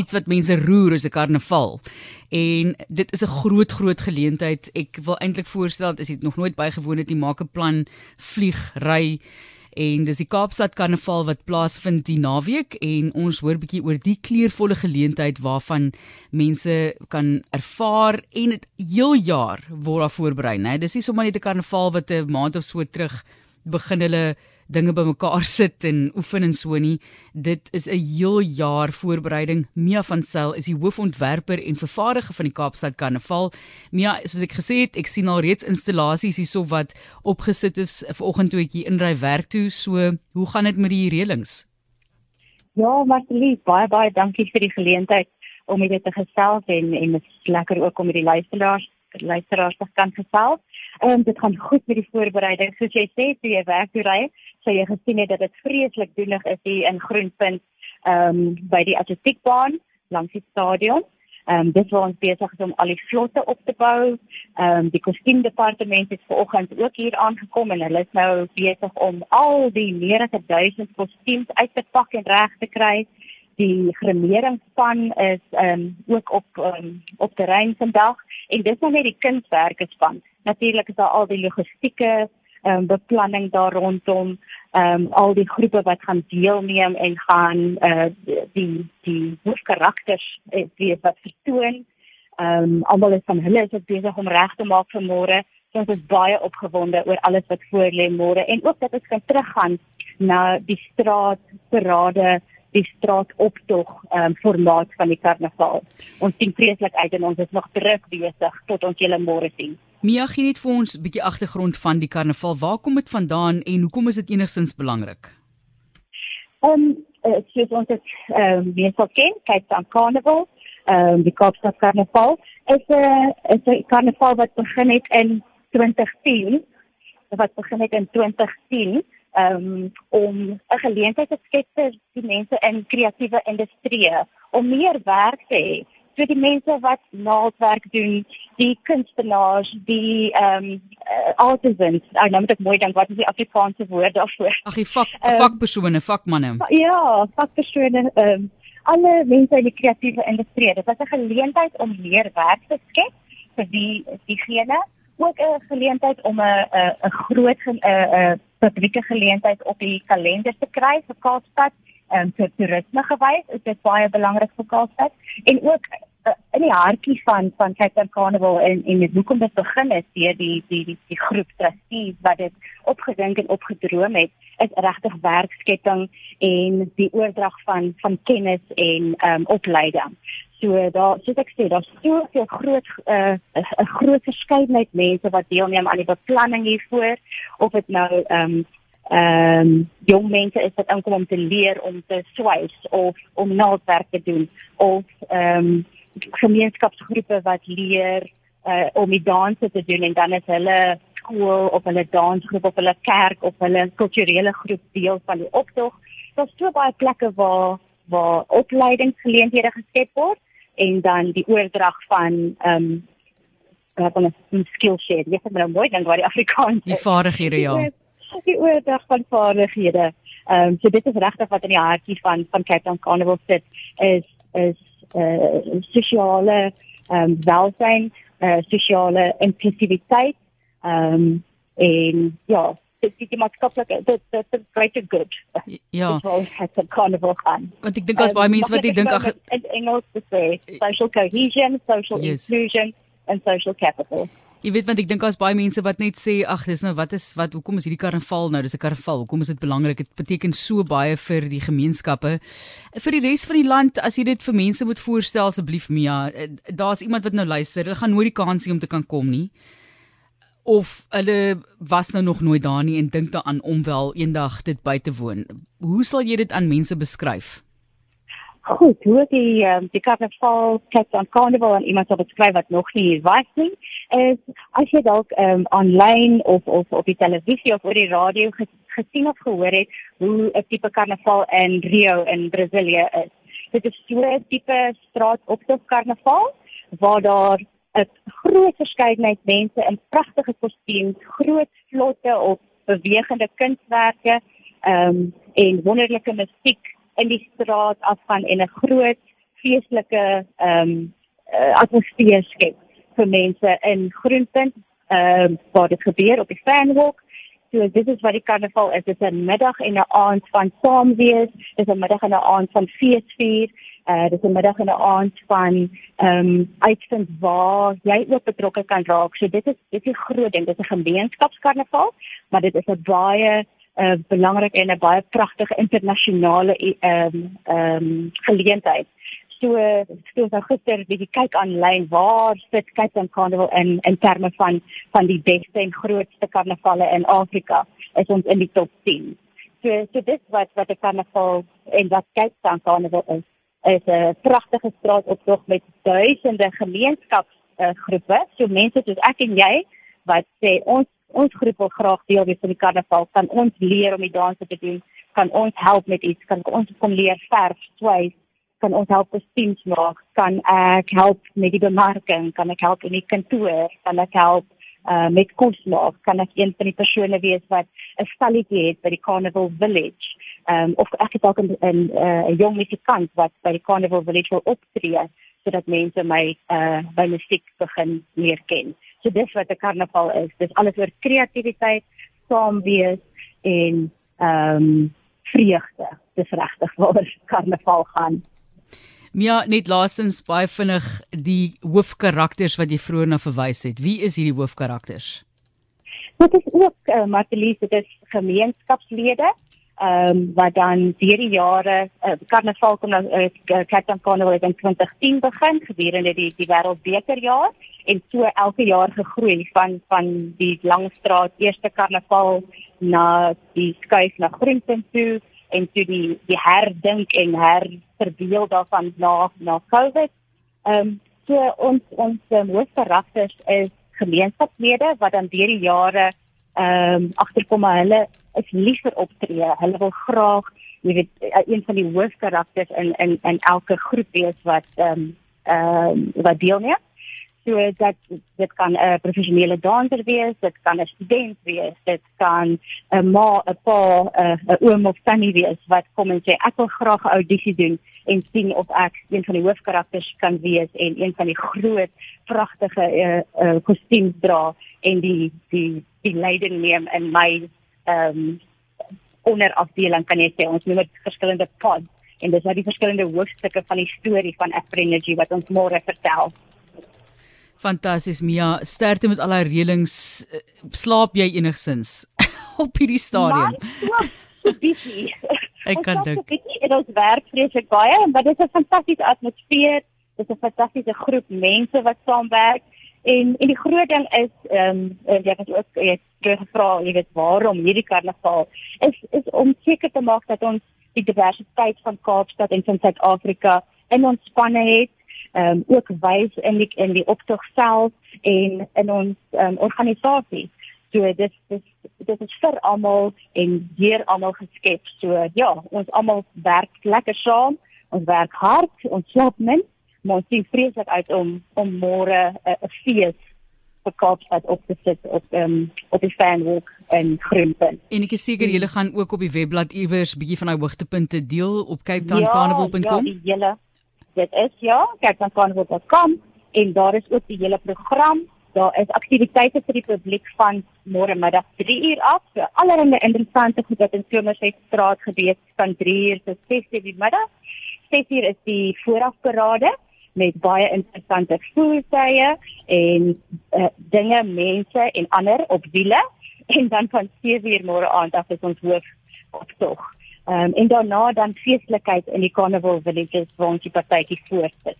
iets wat mense roer is 'n karnaval. En dit is 'n groot groot geleentheid. Ek wil eintlik voorstel as jy nog nooit bygewoon het, jy maak 'n plan, vlieg, ry en dis die Kaapstad Karnaval wat plaasvind die naweek en ons hoor bietjie oor die kleurvolle geleentheid waarvan mense kan ervaar en dit heel jaar word daar voorberei, né? Dis nie sommer net 'n karnaval wat 'n maand of so terug begin hulle dinge bymekaar sit en oefen en so nie. Dit is 'n heel jaar voorbereiding. Mia van Sail is die hoofontwerper en vervaardiger van die Kaapstad Karnaval. Mia, soos ek gesê het, ek sien al reeds installasies hierso wat opgesit is vanoggend toe ek hier inry werk toe. So, hoe gaan dit met die reëlings? Ja, Martie, baie baie dankie vir die geleentheid om dit te gesels en en dit is lekker ook om met die luisteraars luisteraars te kan gesels. Ehm um, dit gaan goed met die voorbereiding. Soos jy sê, toe jy werk toe ry, sou jy gesien het dat dit vreeslik doenig is hier in Groenpunt ehm um, by die atletiekbaan langs die stadion. Ehm um, dit was besig om al die vlotte op te bou. Ehm um, die kostuumdepartement het vanoggend ook hier aangekom en hulle is nou besig om al die meer as 1000 kostuums uit te pak en reg te kry die gremeringsspan is ehm um, ook op um, op terrein vandag en dis nou net die kunswerke span. Natuurlik is daar al die logistieke ehm um, beplanning daar rondom ehm um, al die groepe wat gaan deelneem en gaan uh, die die hoofkarakters uh, die wat vertoon. Ehm um, almal is van hulle is besig om reg te maak vir môre. Ons is baie opgewonde oor alles wat voor lê môre en ook dat ons kan teruggaan na die straat parade die straatoptog um, formaat van die karnaval. Ons sien vreeslik uit en ons is nog druk besig tot ons julle môre sien. Mia gee net vir ons 'n bietjie agtergrond van die karnaval. Waar kom dit vandaan en hoekom is dit enigstens belangrik? Ehm um, uh, soos ons dit ehm um, sou ken, kyk dan karnaval, ehm um, die Kaapstad karnaval is 'n uh, is 'n karnaval wat begin het in 2010 wat begin het in 2010 um, om 'n geleentheid te skep vir die mense in kreatiewe industrieë om meer werk te hê vir die mense wat naaldwerk doen, die kunstenaars, die ehm um, uh, artisans. Ek nou moet ek mooi dink wat is die Afrikaanse woord daarvoor? Ag, die vak um, vakpersone, vakmanne. Ja, vakpersone ehm um, alle mense in die kreatiewe industrie. Dit was 'n geleentheid om meer werk te skep vir die diegene ook 'n geleentheid om 'n 'n groot 'n 'n publieke geleentheid op die kalender te kry vir Kaapstad en um, vir toerisme gewys. Dit is baie belangrik vir Kaapstad en ook uh, in die hartjie van van Cape Carnival en en dit hoekom dit begin het deur die die die die groep trustees wat dit opgedink en opgedroom het is regtig werkskepping en die oordrag van van kennis en ehm um, opleiding. So daar soos ek sê, daar's soveel groot eh, 'n uh, groot verskeidenheid mense wat deelneem aan die beplanning hiervoor. Of dit nou ehm um, ehm um, jong mense is wat aankom om te leer om te swys of om naaldwerk te doen of ehm um, gemeenskapsgroepe wat leer uh, om die danse te doen. En dan is hulle skool of hulle dansgroep of hulle kerk of hulle kulturele groep deel van die optog. Daar's so baie plekke waar waar opleidingsgeleenthede geskep word en dan die oordrag van ehm um, wat ons 'n skill share. Jy het nou mooi dan wat die Afrikaans die vaardighede ja. Die oordrag van vaardighede. Ehm um, so dit is regtig wat in die hartjie van van Cape Town Carnival sit is is eh uh, sosiale ehm um, welstand, eh uh, sosiale inklusiwiteit. Ehm um, en ja, dit is die maatskaplike dit dit is greater good. Ja. Dit het 'n carnival gaan. Want ek dink as baie mense wat ek dink ag in Engels te sê social cohesion, social yes. inclusion and social capital. Jy weet want ek dink as baie mense wat net sê ag dis nou wat is wat hoekom is hierdie karnaval nou dis 'n karnaval hoekom is dit belangrik dit beteken so baie vir die gemeenskappe vir die res van die land as jy dit vir mense moet voorstel asseblief Mia eh, daar's iemand wat nou luister hulle gaan nooit die kans hê om te kan kom nie of hulle was nou nog nooit daar nie en dink daaraan om wel eendag dit by te woon. Hoe sal jy dit aan mense beskryf? Goed, hoe die um, die karnaval kyk aan karnaval en iemand sal beskryf wat nog nie hier was nie, is as jy dalk um, online of of op die televisie of oor die radio gesien of gehoor het hoe 'n tipe karnaval in Rio in Brasilië is. Dit is so 'n tipe straatoptog karnaval waar daar 'n groot verskeidenheid mense in pragtige kostuums, groot vlotte of bewegende kunswerke, ehm um, en wonderlike musiek in die straat afgaan en 'n groot feestelike ehm um, atmosfeer skep vir mense in Groenpunt ehm uh, waar dit gebeur op die Fanwalk. So dit is wat die karnaval is. Dit is 'n middag en 'n aand van saam wees. Dit is 'n middag en 'n aand van feesvier. Uh dit is 'n middag en 'n aand van ehm um, uitvind waar jy ook betrokke kan raak. So dit is dit is 'n groot ding. Dit is 'n gemeenskapskarnaval, maar dit is 'n baie 'n uh, belangrike en 'n baie pragtige internasionale ehm um, ehm um, geleentheid. So so so gister bietjie kyk aanlyn waar sit Cape Town Carnival in in terme van van die beste en grootste karnavalle in Afrika. Is ons in die top 10. So so dis wat wat 'n karnaval en wat Cape Town Carnival is is 'n pragtige straatoptog met duisende gemeenskapsgroepe. Uh, so mense soos ek en jy wat sê ons ons groep wil graag deel wees van die karnaval, kan ons leer om die danse te doen, kan ons help met iets, kan ons kom leer verf, swys, kan ons help kostuums maak, kan ek help met die bemarking, kan ek help in die kantoor, kan ek help uh, met kos maak, kan ek een van die persone wees wat 'n stalletjie het by die Carnival Village. Um, of ek het ook 'n 'n uh, jong musikant wat by die Carnival Village wil optree sodat mense my uh, by musiek begin leer ken. So dis wat 'n karnaval is. Dis alles oor kreatiwiteit, saam wees en ehm um, vreugde. Dis regtig waar karnaval gaan. Mia net laasens baie vinnig die hoofkarakters wat jy vroeër na verwys het. Wie is hierdie hoofkarakters? Dit is ook uh, eh, Martelies, dit is gemeenskapslede ehm um, wat dan deur die jare uh, karnaval kom nou uh, Cape Town Carnival in 2010 begin gedurende die die wêreldbekerjaar en so elke jaar gegroei van van die Langstraat eerste karnaval na die skuif na Groentepunt toe en toe die die herdink en herverbeel daarvan na na Covid. Ehm um, so ons ons um, hoofkarakters is gemeenskapslede wat dan deur die jare ehm um, agterkom maar hulle is lief vir optree. Hulle wil graag, jy weet, eh, een van die hoofkarakters in in in elke groep wees wat ehm um, ehm um, wat deelneem. So dat dit kan 'n professionele danser wees, dit kan 'n student wees, dit kan 'n ma, 'n pa, 'n oom of tannie wees wat kom en sê ek wil graag 'n audisie doen en sien of ek een van die hoofkarakters kan wees en een van die groot pragtige uh, uh, kostuums dra en die die die leiding neem in my ehm um, onderafdeling kan jy sê ons noem dit verskillende pods en dis nou die verskillende hoofstukke van die storie van Afrenergy wat ons môre vertel. Fantasties Mia, sterkte met al haar reëlings. Slaap jy enigsins op hierdie stadium? Ek kan dink. Dit is werk vreeslik baie, maar dit is 'n fantastiese atmosfeer. Dit is 'n fantastiese groep mense wat saamwerk. En en die groot ding is ehm um, jy het ook jy het gevra, jy weet waarom hierdie karnaval is is om seker te maak dat ons die diversiteit van Kaapstad en van Suid-Afrika in ons spanne het ehm um, ook wys in die in die optog self en in ons um, organisasie. So dit dis dit is vir almal en deur almal geskep. So ja, ons almal werk lekker saam. Ons werk hard, ons slaap min, maar ons sien vreeslik uit om om môre 'n fees vir Kaapstad op te sit op ehm um, op die fanwalk en Groenpunt. En ek is seker julle gaan ook op die webblad iewers bietjie van daai hoogtepunte deel op Cape Town ja, Carnival.com. Ja, die hele dit is ja, capetowncarnival.com en daar is ook die hele program. Daar is aktiwiteite vir die publiek van môre middag 3 uur af. So allerlei interessante goed wat in Somerset straat gebeur van 3 uur tot 6 uur die middag. 6 uur is die voorafparade met baie interessante voertuie en uh, dinge, mense en ander op wiele en dan van 7 uur môre aand af is ons hoof optog. Um, en daarna dan feeslikheid in die Carnival Villages waar ons die partytjie voorsit.